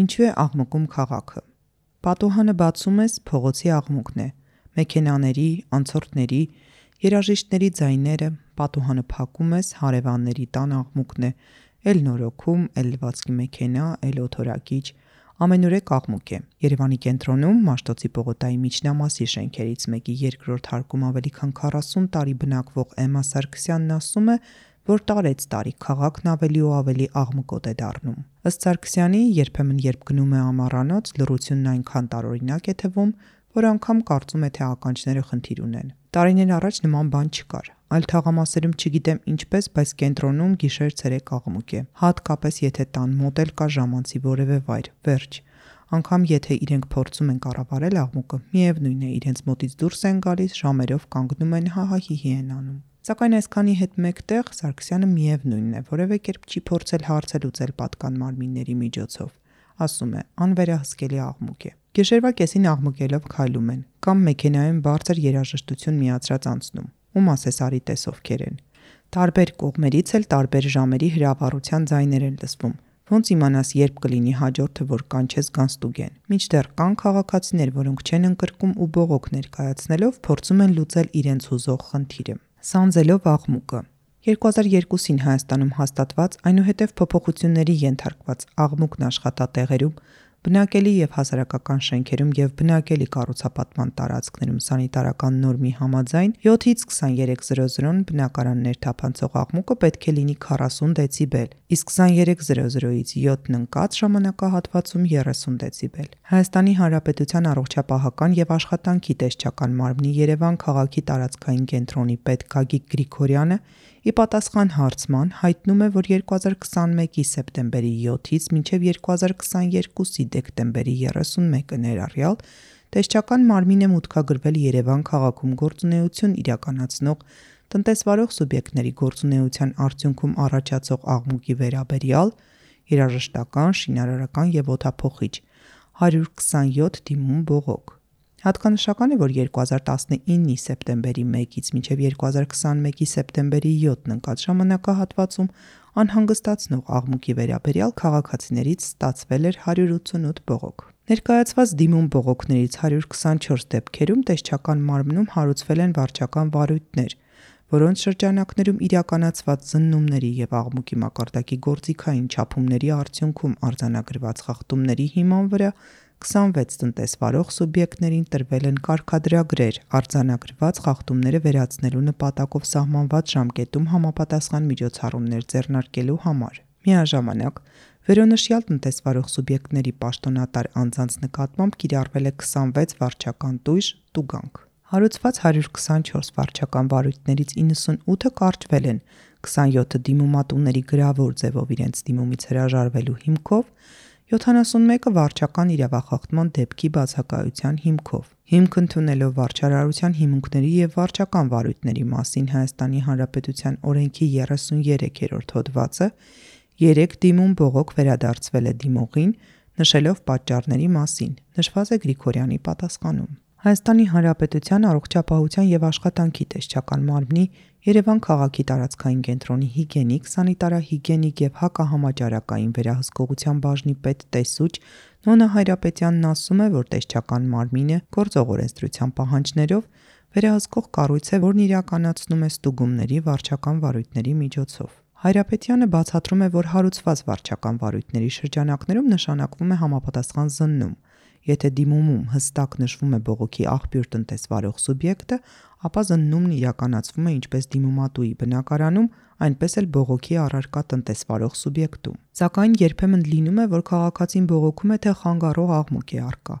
Ինչու է աղմկում քաղաքը։ Պատուհանը բացում ես, փողոցի աղմուկն է։ Մեքենաների, անցորդների, երաժիշտների ձայները, պատուհանը փակում ես, հարևանների տան աղմուկն է, էլ նորոգում, էլ լվացքի մեքենա, էլ օթորակիչ, ամենուրեք աղմուկ է։ Երևանի կենտրոնում Մաշտոցի պողոտայի միջնամասի շենքերից մեկի երկրորդ հարկում ավելի քան 40 տարի բնակվող Էմմա Սարգսյանն ասում է, որ տարեց տարի քաղաքն ավելի ու ավելի աղմկոտ է դառնում։ Ըստ Սարգսյանի, երբեմն երբ գնում է ամառանոց, լռությունն այնքան տարօրինակ է թվում, որ անգամ կարծում է, թե ականջները խնդիր ունեն։ Տարիներ առաջ նման բան չկար։ Այլ թաղամասերում չգիտեմ ինչպես, բայց կենտրոնում գիշեր-ցերեկ աղմուկ է։ Հատկապես եթե տան մոտ էլ կա ժամանցի որևէ վայր։ Վերջ։ Անկամ եթե իրենք փորձում են կառավարել աղմուկը, միևնույն է, իրենց մոտից դուրս են գալիս, ժամերով կանգնում են հահահիհի են անում։ Սակայն այսքանի հետ մեկտեղ Սարգսյանը միևնույնն է, որևէ կերպ չի փորձել հարցել ուծել պատկան մարմինների միջոցով։ Ասում է, անվերահսկելի աղմուկ է։ Գիշերվա կեսին աղմկելով քայլում են, կամ մեքենայում բարձր երաժշտություն միացրած անցնում։ Ում ասես արի տես ովքեր են։ Տարբեր կողմերից էլ տարբեր ժամերի հրավառության ձայներ են լսվում, Ոնց իմանաս երբ կլինի հաջորդը, որ կանչես Գանստուգեն։ Միջդեռ կան քաղաքացիներ, որոնք չեն ընկրկում ու բողոք ներկայացնելով փորձում են լուծել իրենց հուզող խնդիրը։ Սանձելով աղմուկը 2002-ին Հայաստանում հաստատված այնուհետև փոփոխությունների ենթարկված աղմուկն աշխատատեղերում Բնակելի եւ հասարակական շենքերում եւ բնակելի կառուցապատման տարածքներում սանիտարական նորմի համաձայն 7-ից 23:00-ն բնակարաններ թափանցող աղմուկը պետք է լինի 40 դեցիբել, իսկ 23:00-ից 7-ն ընկած ժամանակահատվածում 30 դեցիբել։ Հայաստանի Հանրապետության առողջապահական եւ աշխատանքի տեսչական մարմնի Երևան քաղաքի տարածքային կենտրոնի պետ Գագիկ Գրիգորյանը ի պատասխան հարցման հայտնում է, որ 2021-ի սեպտեմբերի 7-ից մինչև 2022-ի դեկտեմբերի 31-ը ներառյալ տեսչական մարմին է մուտքագրվել Երևան քաղաքում գործունեություն իրականացնող տնտեսվարող սուբյեկտների գործունեության արդյունքում առաջացող աղմուկի վերաբերյալ երաժշտական, շինարարական եւ օթափողիչ 127 դիմում բողոք Հատկանշական է, որ 2019-ի սեպտեմբերի 1-ից մինչև 2021-ի սեպտեմբերի 7-ն ընկած ժամանակահատվածում անհանգստացնող աղմուկի վերաբերյալ քաղաքացիներից ստացվել էր 188 բողոք։ Ներկայացված դիմում բողոքներից 124 դեպքերում տեսչական մարմնում հարուցվել են վարչական վարույթներ, որոնց շրջանակներում իրականացված զննումների եւ աղմուկի մակարդակի գործիքային չափումների արդյունքում արձանագրված խախտումների հիման վրա 26 տնտեսվարող սուբյեկտներին տրվել են կարգադրագրեր արձանագրված խախտումները վերացնելու նպատակով սահմանված ժամկետում համապատասխան միջոցառումներ ձեռնարկելու համար։ Միաժամանակ վերոնշյալ տնտեսվարող սուբյեկտների պաշտոնատար անձանց նկատմամբ կիրառվել է 26 վարչական տույժ տուգանք։ Հարուցված 124 վարչական վարույթներից 98-ը կարճվել են 27-ը դիմումատուների գրավոր ձևով իրենց դիմումից հրաժարվելու հիմքով 71-ը վարչական իրավախախտման դեպքի բացակայության հիմքով։ Հիմք ընդունելով վարչարարության հիմունքների եւ վարչական վարույթների մասին Հայաստանի Հանրապետության օրենքի 33-րդ հոդվածը 3 դիմում բողոք վերադարձվել է դիմողին, նշելով պատճառների մասին։ Նշված է Գրիգորյանի պատասխանում։ Հայաստանի Հանրապետության առողջապահության եւ աշխատանքի տեսչական մարմնի Երևան քաղաքի տարածքային կենտրոնի հիգիենիկ, սանիտարահիգիենիկ եւ հակահամաճարակային վերահսկողության բաժնի պետ տեսուչ Նոնա Հայրապետյանն ասում է, որ տեսչական մարմինը գործող օրենսդրության պահանջներով վերահսկող կառույց է, որն իրականացնում է ստուգումների վարչական վարույթների միջոցով։ Հայրապետյանը բացատրում է, որ հարուցված վարչական վարույթների շրջանակներում նշանակվում է համապատասխան զննում։ Եթե դիմումում հստակ նշվում է բողոքի աղբյուր տնտեսվարող սուբյեկտը, ապա զննումն իրականացվում է ինչպես դիմումատուի բնակարանում, այնպես էլ բողոքի առարկա տնտեսվարող սուբյեկտում։ Սակայն երբեմն լինում է, որ քաղաքացին բողոքում է, թե խանգարող աղմուկ է արկա։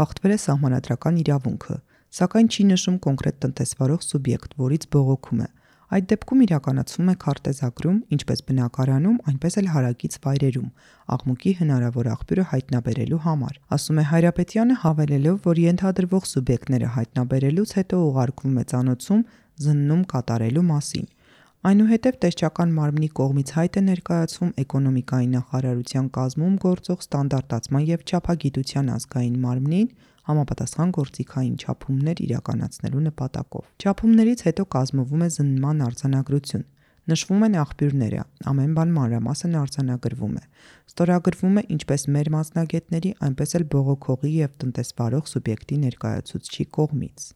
Հաղթվել է սահմանադրական իրավունքը, սակայն չի նշում կոնկրետ տնտեսվարող սուբյեկտ, որից բողոքում է։ Այդ դեպքում իրականացվում է քարտեզագրում ինչպես բնակարանում, այնպես էլ հարակից վայրերում, աղմուկի հնարավոր աղբյուրը հայտնաբերելու համար։ Ասում է Հայրապետյանը հավելելով, որ ենթադրվող սուբյեկտները հայտնաբերելուց հետո ուղարկվում է ցանոցում զննում կատարելու մասին։ Այնուհետև տեսչական մարմնի կողմից հայտ է ներկայացվում էկոնոմիկայի նախարարության կազմում գործող ստանդարտացման եւ չափագիտության ազգային մարմնին համապատասխան գործիքային չափումներ իրականացնելու նպատակով։ Չափումներից հետո կազմվում է զննման արձանագրություն։ Նշվում են աղբյուրները, ամեն բան մանրամասն արձանագրվում է։ Ստորագրվում է ինչպես մեր մասնագետների, այնպես էլ բողոքողի եւ տնտեսվարող սուբյեկտի ներկայացուցչի կողմից։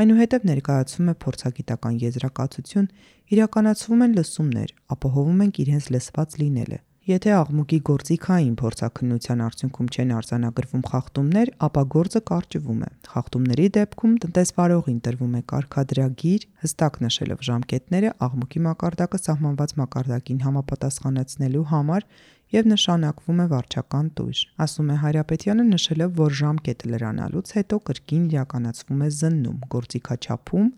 Այնուհետև ներկայացվում է փորձագիտական եզրակացություն, իրականացվում են լսումներ, ապահովում ենք իրենց լսված լինելը։ Եթե աղմուկի գործիքային փորձակնության արդյունքում չեն արձանագրվում խախտումներ, ապա գործը կարճվում է։ Խախտումների դեպքում տնտեսվարողին տրվում է կարգադրագիր, հստակ նշելով ժամկետները աղմուկի մակարդակը սահմանված մակարդակին համապատասխանեցնելու համար եւ նշանակվում է վարչական տույժ։ Ասում է Հայրապետյանը նշելով, որ ժամկետը լրանալուց հետո կրկին իրականացվում է զննում, գործիքաչափում,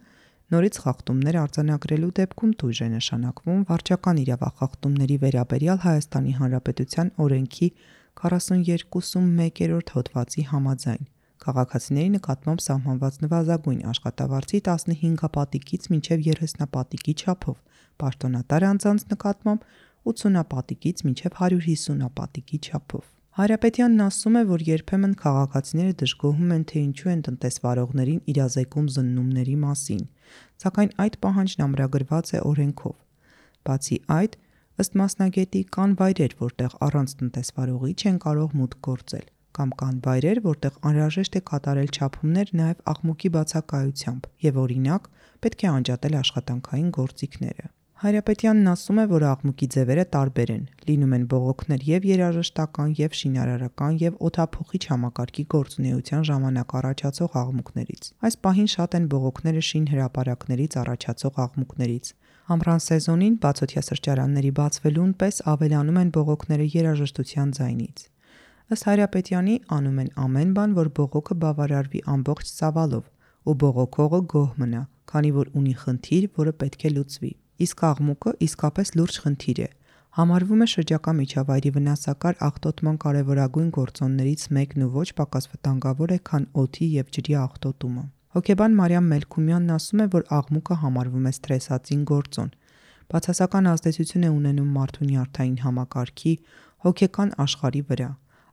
նորից խախտումներ արձանագրելու դեպքում տույժ է նշանակվում վարչական իրավախախտումների վերաբերյալ Հայաստանի Հանրապետության օրենքի 42.1-րդ հոդվածի համաձայն քաղաքացիների նկատմամբ սահմանված նվազագույն աշխատավարձի 15 պատիկից մինչև 30 պատիկի չափով, պաշտոնատար անձանց նկատմամբ 80 պատիկից մինչև 150 պատիկի չափով։ Հարապետյանն ասում է, որ երբեմն քաղաքացիները դժգոհում են, թե ինչու են տնտեսվարողներին իրազեկում զննումների մասին, սակայն այդ պահանջն ամրագրված է օրենքով։ Բացի այդ, ըստ մասնագետի կան վայրեր, որտեղ առանց տնտեսվարողի չեն կարող մուտք գործել, կամ կան վայրեր, որտեղ անհրաժեշտ է կատարել չափումներ նաև աղմուկի բացակայությամբ, եւ օրինակ, պետք է անջատել աշխատանքային գործիքները։ Հայրապետյանն ասում է, որ աղմուկի ձևերը տարբեր են։ Լինում են բողոքներ եւ երաժշտական, եւ շինարարական, եւ օթափողիչ համակարգի գործունեության ժամանակ առաջացող աղմուկներից։ Այս պահին շատ են բողոքները շին հրապարակներից առաջացող աղմուկներից։ Ամռան սեզոնին բացօթյա սրճարանների բացվելուն պես ավելանում են բողոքները երաժշտության ձայնից։ Ըստ Հայրապետյանի անում են ամեն բան, որ բողոքը բավարարվի ամբողջ ծավալով, ու բողոքողը գոհ մնա, քանի որ ունի խնդիր, որը պետք է լուծվի իսկ աղմուկը իսկապես լուրջ խնդիր է։ Համարվում է շրջակա միջավայրի վնասակար աղտոտման կարևորագույն գործոններից մեկն ու ոչ պակաս վտանգավոր է, քան օդի եւ ջրի աղտոտումը։ Հոկեբան Մարիամ Մելքումյանն ասում է, որ աղմուկը համարվում է սթրեսացին գործոն։ Բացասական ազդեցություն է ունենում մարդու նյարդային համակարգի, հոգեկան աշխարհի վրա։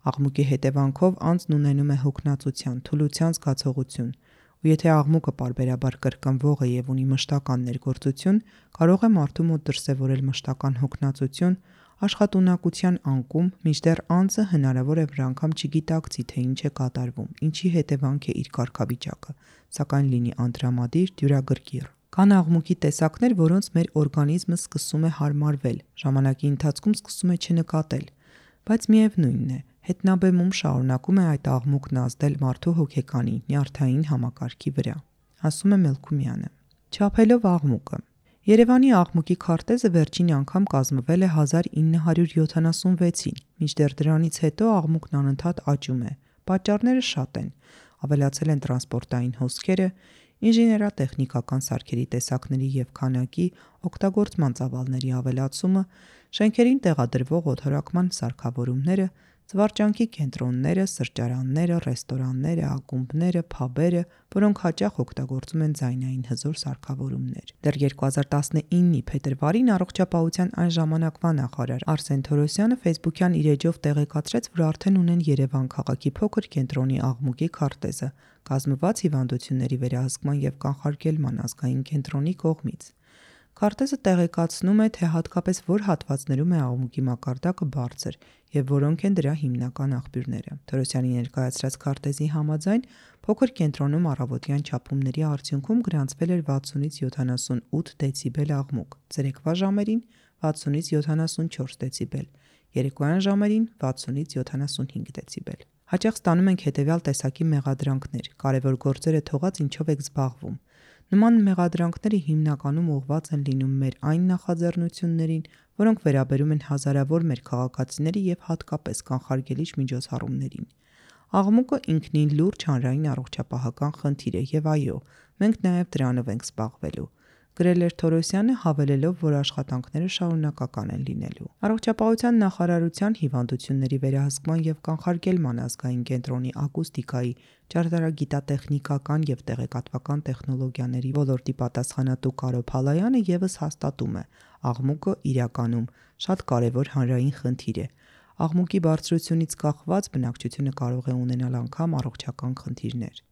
Աղմուկի հետևանքով անձն ունենում է հոգնածության, թուլության զգացողություն, ու եթե աղմուկը parberabar կրկնվող է եւ ունի մշտական ներգործություն, կարող է մարդու մոտ դրսևորել մշտական հոգնածություն, աշխատունակության անկում, մինչդեռ անձը հնարավոր է որ անգամ չգիտակցի, թե ինչ է կատարվում, ինչի հետևանք է իր կարգավիճակը, սակայն լինի անդրամադիր, դյուրագրգիռ։ Կան աղմուկի տեսակներ, որոնց մեր օրգանիզմը սկսում է հարմարվել, ժամանակի ընթացքում սկսում է չնկատել, բայց միևնույնն է, Հետնաբեմում շարունակում է այդ աղմուկն ազդել մարդու հոգեկանի, նյարդային համակարգի վրա, ասում է Մելքումյանը։ Չափելով աղմուկը. Երևանի աղմուկի քարտեզը վերջին անգամ կազմվել է 1976-ին, մինչդեռ դրանից հետո աղմուկն անընդհատ աճում է։ Պատճառները շատ են։ Ավելացել են տրանսպորտային հոսքերը, ինժեներատեխնիկական սարքերի տեսակների եւ քանակի, օգտագործման ծավալների ավելացումը, շենքերին տեղադրվող օթորակման սարքավորումները, Զվարճանքի կենտրոնները, սրճարանները, ռեստորանները, ակումբները, փաբերը, որոնք հաճախ օգտագործում են ձայնային հզոր սարքավորումներ։ Դեռ 2019-ի փետրվարին առողջապահության այն ժամանակվա նախարար Արսեն Թորոսյանը Facebook-յան իր էջով տեղեկացրեց, որ արդեն ունեն Երևան քաղաքի փոքր կենտրոնի աղմուկի քարտեզը, կազմված հիվանդությունների վերահսկման եւ կանխարգելման ազգային կենտրոնի կողմից։ Քարտեզը տեղեկացնում է, թե հատկապես որ հատվածներում է աղմուկի մակարդակը բարձր եւ որոնք են դրա հիմնական աղբյուրները։ Թորոսյանի ներկայացրած քարտեզի համաձայն փոքր կենտրոնում առավոտյան չափումների արդյունքում գրանցվել էր 60-ից 78 դեցիբել աղմուկ, ցերեկվա ժամերին 60-ից 74 դեցիբել, երեկոյան ժամերին 60-ից 75 դեցիբել։ Հաճախ ստանում ենք հետևյալ տեսակի մեղադրանքներ. կարևոր գործերը թողած ինչով եք զբաղվում Նման մեղադրանքները հիմնականում ուղղված են լինում մեր այն նախաձեռնություններին, որոնք վերաբերում են հազարավոր մեր քաղաքացիների եւ հատկապես կանխարգելիչ միջոցառումներին։ Աղմուկը ինքնին լուրջ հանրային առողջապահական խնդիր է եւ այո, մենք նաեւ դրանով ենք զբաղվելու գրել էր Թորոսյանը, հավելելով, որ աշխատանքները շարունակական են լինելու։ Առողջապահության նախարարության հիվանդությունների վերահսկման եւ կանխարգելման ազգային կենտրոնի ակուստիկայի, ճարտարագիտատեխնիկական եւ տեղեկատվական տեխնոլոգիաների ոլորտի պատասխանատու Կարո Փալայանը եւս հաստատում է, աղմուկը իրականում շատ կարևոր հանրային խնդիր է։ Աղմուկի բարձրությունից կախված բնակչությունը կարող է ունենալ անգամ առողջական խնդիրներ։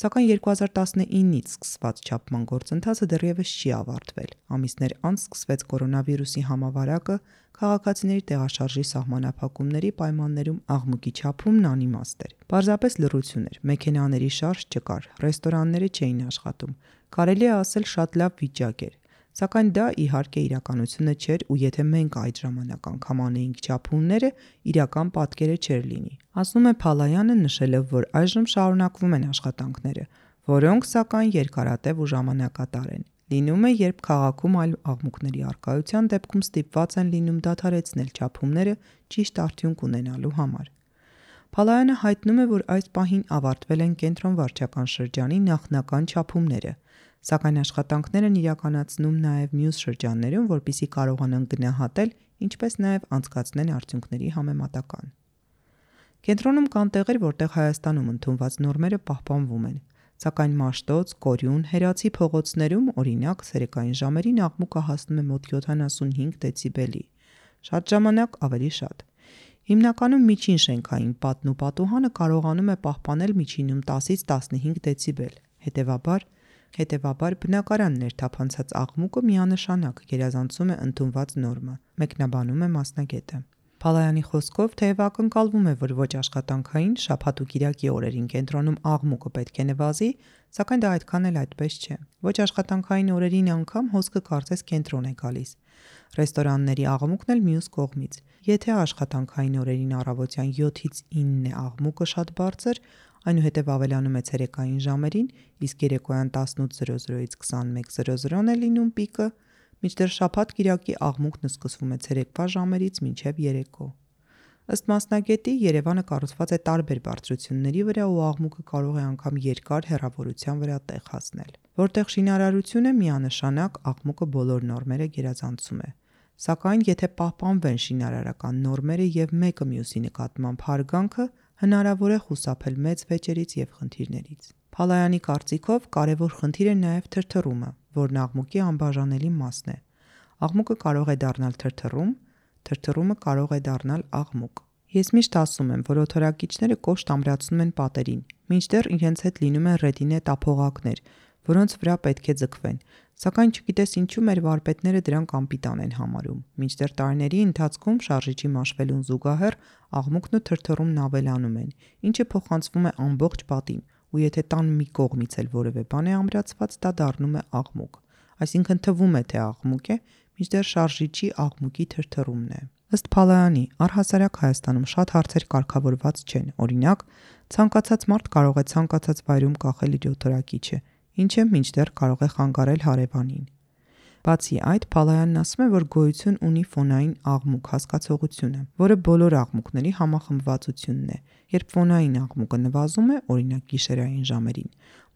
Սակայն 2019-ից սկսված չափման գործընթացը դեռևս չի ավարտվել։ Ամիսներ անց սկսվեց կորոնավիրուսի համավարակը, քաղաքացիների տեղաշարժի սահմանափակումների պայմաններում աղմուկի չափումն անիմաստ էր։ Պարզապես լռություն էր, մեքենաների շարժ չկար, ռեստորանները չէին աշխատում։ Կարելի է ասել շատ լավ վիճակ էր։ Սակայն դա իհարկե իրականությունը չէր ու եթե մենք այդ ժամանակ անգամ անեինք չափումները, իրական պատկերը չէր լինի։ Ասում է Փալայանը նշելով, որ այժմ շարունակվում են աշխատանքները, որոնք սակայն երկարատև ու ժամանակատար են։ Լինում է, երբ քաղաքում այլ աղմուկների արկայության դեպքում ստիպված են լինում դադարեցնել չափումները ճիշտ արդյունք ունենալու համար։ Փալայանը հայտնում է, որ այս պահին ավարտվել են կենտրոն վարչական շրջանի նախնական չափումները, սակայն աշխատանքներն իրականացնում նաև մյուս շրջաններում, որպիսի կարողանան գնահատել, ինչպես նաև անցկացնել արդյունքների համեմատական։ Կենտրոնում կան տեղեր, որտեղ Հայաստանում ընդունված նորմերը պահպանվում են, սակայն Մաշտոց, Կորյուն, Հերացի փողոցներում, օրինակ, սերեկային ժամերին աղմուկը հասնում է մոտ 75 դեցիբելի։ Շատ ժամանակ ավելի շատ։ Հիմնականում միջին շենքային պատն ու պատուհանը կարողանում է պահպանել միջինում 10-ից 15 դեցիբել։ Հետևաբար, հետևաբար բնակարան ներթափանցած աղմուկը միանշանակ գերազանցում է ընդունված նորմը, մեկնաբանում է մասնագետը։ Փալայանի խոսքով թեև ակնկալվում է, որ ոչ աշխատանքային շաբաթ ու կիրակի օրերին կենտրոնում աղմուկը պետք է նվազի, սակայն դա այդքան էլ այդպես չէ։ Ոչ աշխատանքային օրերին անգամ հոսքը կարծես կենտրոն է գալիս։ Ռեստորանների աղմուկն էլ մյուս կողմից։ Եթե աշխատանքային օրերին առավոտյան 7-ից 9-ն է աղմուկը շատ բարձր, այնուհետև ավելանում է ցերեկային ժամերին, իսկ երեկոյան 18:00-ից 21:00-ն է լինում պիկը, Մինչդեռ շաբաթ-կիրակի աղմուկն սկսվում է ցերեկվա ժամերից մինչև երեկո։ Ըստ մասնագետի, Երևանը կառուցված է տարբեր բարձրությունների վրա ու աղմուկը կարող է անգամ երկար հեռավորության վրա տեղ հասնել։ Որտեղ շինարարություն է միանշանակ, աղմուկը բոլոր նորմերը գերազանցում է։ Սակայն եթե պահպանվեն շինարարական նորմերը եւ մեկը մյուսի նկատմամբ հարգանքը, հնարավոր է խուսափել մեծ վեճերից եւ խնդիրներից։ Փալայանի կարծիքով կարևոր խնդիր է նաև թրթռումը, որն աղմուկի անբաժանելի մասն է։ Աղմուկը կարող է դառնալ թրթռում, թրթռումը կարող է դառնալ աղմուկ։ Ես միշտ ասում եմ, որ օթորակիչները կոշտ ամրացնում են պատերին, մինչդեռ իրենց հետ լինում են ռետինե տափողակներ, որոնց վրա պետք է ձգվեն։ Սակայն չգիտես ինչու մեր վարպետները դրանք անպիտան են համարում։ Մինչդեռ տարիների ընթացքում շարժիչի մաշվելուն զուգահեռ աղմուկն ու թրթռումն ավելանում են, ինչը փոխանցվում է ամբողջ պատին, ու եթե տան մի կողմից էլ որևէ բան է ամրացված, դա դառնում է աղմուկ։ Այսինքն թվում է, թե աղմուկ է, մինչդեռ շարժիչի աղմուկի թրթռումն է։ Ըստ Փալայանի, առհասարակ Հայաստանում շատ հարցեր կարգավորված չեն։ Օրինակ, ցանկացած մարդ կարող է ցանկացած վայրում կախել իր օտարակիչը, ինչը մինչդեռ կարող է խանգարել հարևանին։ Բացի այդ, Փալայանն ասում է, որ գոյություն ունի ֆոնային աղմուկ հասկացողությունը, որը բոլոր աղմուկների համախմբվածությունն է։ Երբ ֆոնային աղմուկը նվազում է, օրինակ գիշերային ժամերին,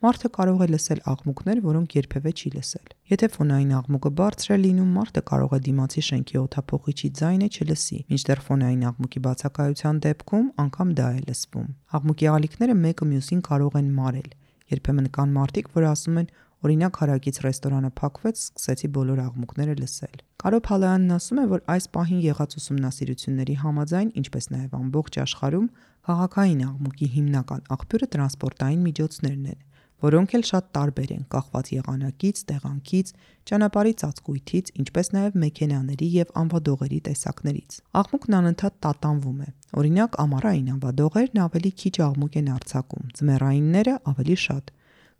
մարդը կարող է լսել աղմուկներ, որոնք երբևէ չի լսել։ Եթե ֆոնային աղմուկը բարձր է լինում, մարդը կարող է դիմացի շենքի օթափողիչի ձայնը չլսի, մինչդեռ ֆոնային աղմուկի բացակայության դեպքում անգամ դա է լսվում։ Աղմուկի ալիքները մեկը մյուսին կարող են մարել։ Երբեմն կան մարդիկ, որ ասում են, Օրինակ հարակից ռեստորանը փակվեց, սկսեցի բոլոր աղմուկները լսել։ Կարո Փալայանն ասում է, որ այս պահին եղած ուսումնասիրությունների համաձայն, ինչպես նաև ամբողջ աշխարհում, քաղաքային աղմուկի հիմնական աղբյուրը տրանսպորտային միջոցներն են, որոնք էլ շատ տարբեր են, կախված եղանակից, տեղանքից, ճանապարհի ծածկույթից, ինչպես նաև մեքենաների եւ անվադողերի տեսակներից։ Աղմուկն անընդհատ տատանվում է։ Օրինակ, ամառային անվադողերն ավելի քիչ աղմուկ են արձակում, ձմեռայինները ավելի շատ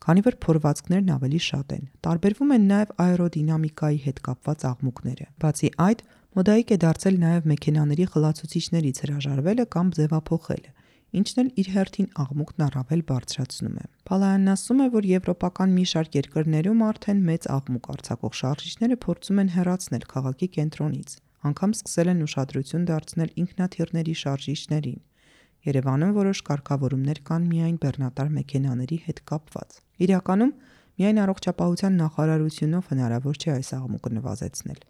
քանի որ փորվածքներն ավելի շատ են։ Տարբերվում են նաև աերոդինամիկայի հետ կապված աղմուկները։ Բացի այդ, մոդայիկ է դարձել նաև մեքենաների խլացուցիչներից հրաժարվելը կամ ձևափոխելը, ինչն էլ իր հերթին աղմուկն առավել բարձրացնում է։ Փալայանն ասում է, որ եվրոպական մի շարք երկրներում արդեն մեծ աղմուկ արձակող շարժիչները փորձում են հեռացնել քաղաքի կենտրոնից, անգամ սկսել են ուշադրություն դարձնել ինքնաթիռների շարժիչներին։ Երևանում որոշ կարգավորումներ կան միայն բեռնատար մեքենաների հետ կապված։ Իրականում միայն առողջապահության նախարարությունով հնարավոր չէ այս աղմուկը նվազեցնել։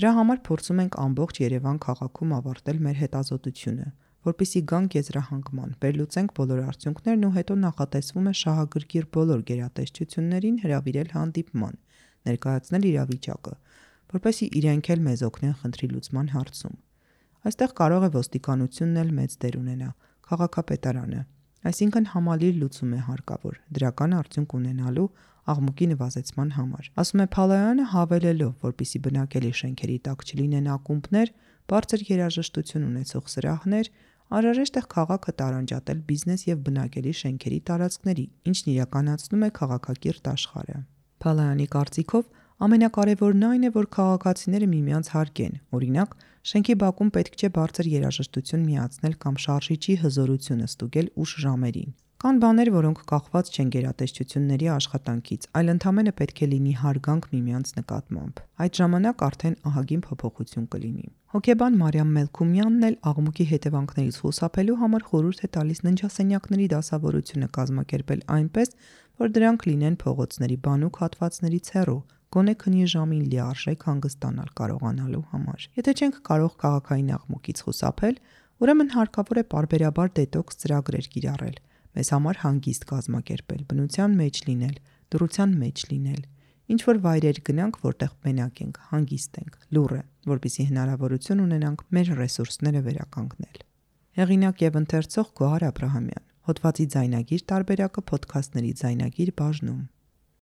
Դրա համար փորձում ենք ամբողջ Երևան քաղաքում ավարտել մեր հետազոտությունը, որpիսի գանք եզրահանգման, վերլուծենք բոլոր արդյունքներն ու հետո նախատեսվում է շահագրգիռ բոլոր գերատեսչություններին հրավիրել հանդիպման, ներկայացնել իրավիճակը, որպեսի իրենք էլ մեզ օգնեն խնդրի լուծման հարցում։ Այստեղ կարող է ոստիկանությունն էլ մեծ դեր ունենա, քաղաքապետարանը, Այսինքն համալիր լուծում է հարկավոր դրական արդյունք ունենալու աղմուկի նվազեցման համար։ Ասում է Փալայանը հավելելով, որpիսի բնակելի շենքերի տակ չլինեն ակումբներ, բարձր երաժշտություն ունեցող սրահներ, անհրաժեշտ է քաղաքը տարանջատել բիզնես եւ բնակելի շենքերի տարածքների, ինչն իրականացնում է քաղաքակիրթ աշխարհը։ Փալայանի կարծիքով ամենակարևորն այն է, որ քաղաքացիները միմյանց հարգեն։ Օրինակ, շենքի բակում պետք չէ բարձր երաժշտություն միացնել կամ շարժիչի հզորությունը ստուգել ուշ ժամերին։ Կան բաներ, որոնք կախված չեն գերատեսչությունների աշխատանքից, այլ ընդամենը պետք է լինի հարգանք միմյանց նկատմամբ։ Այդ ժամանակ արդեն ահագին փոփոխություն կլինի։ Հոկեբան Մարիամ Մելքումյանն էլ աղմուկի հետևանքներից խուսափելու համար խորհուրդ է տալիս ննջասենյակների դասավորությունը կազմակերպել այնպես, որ դրանք լինեն փողոցների բանուկ հատվածներից հեռու, գոնե քնի ժամին լիարժեք հանգստանալ կարողանալու համար։ Եթե չենք կարող քաղաքային աղմուկից խուսափել, ուրեմն հարկավոր է parberabar դետոքս ծրագրեր կիրառել մեզ համար հանգիստ կազմակերպել, բնության մեջ լինել, դրության մեջ լինել։ Ինչ որ վայրեր գնանք, որտեղ մենակ ենք, հանգիստ ենք, լուռ է, որպիսի հնարավորություն ունենանք մեր ռեսուրսները վերականգնել։ Հեղինակ եւ ընթերցող Գոհար Աբ รา համյան։ Հոդվացի ձայնագիր տարբերակը ոդքասթների ձայնագիր բաժնում։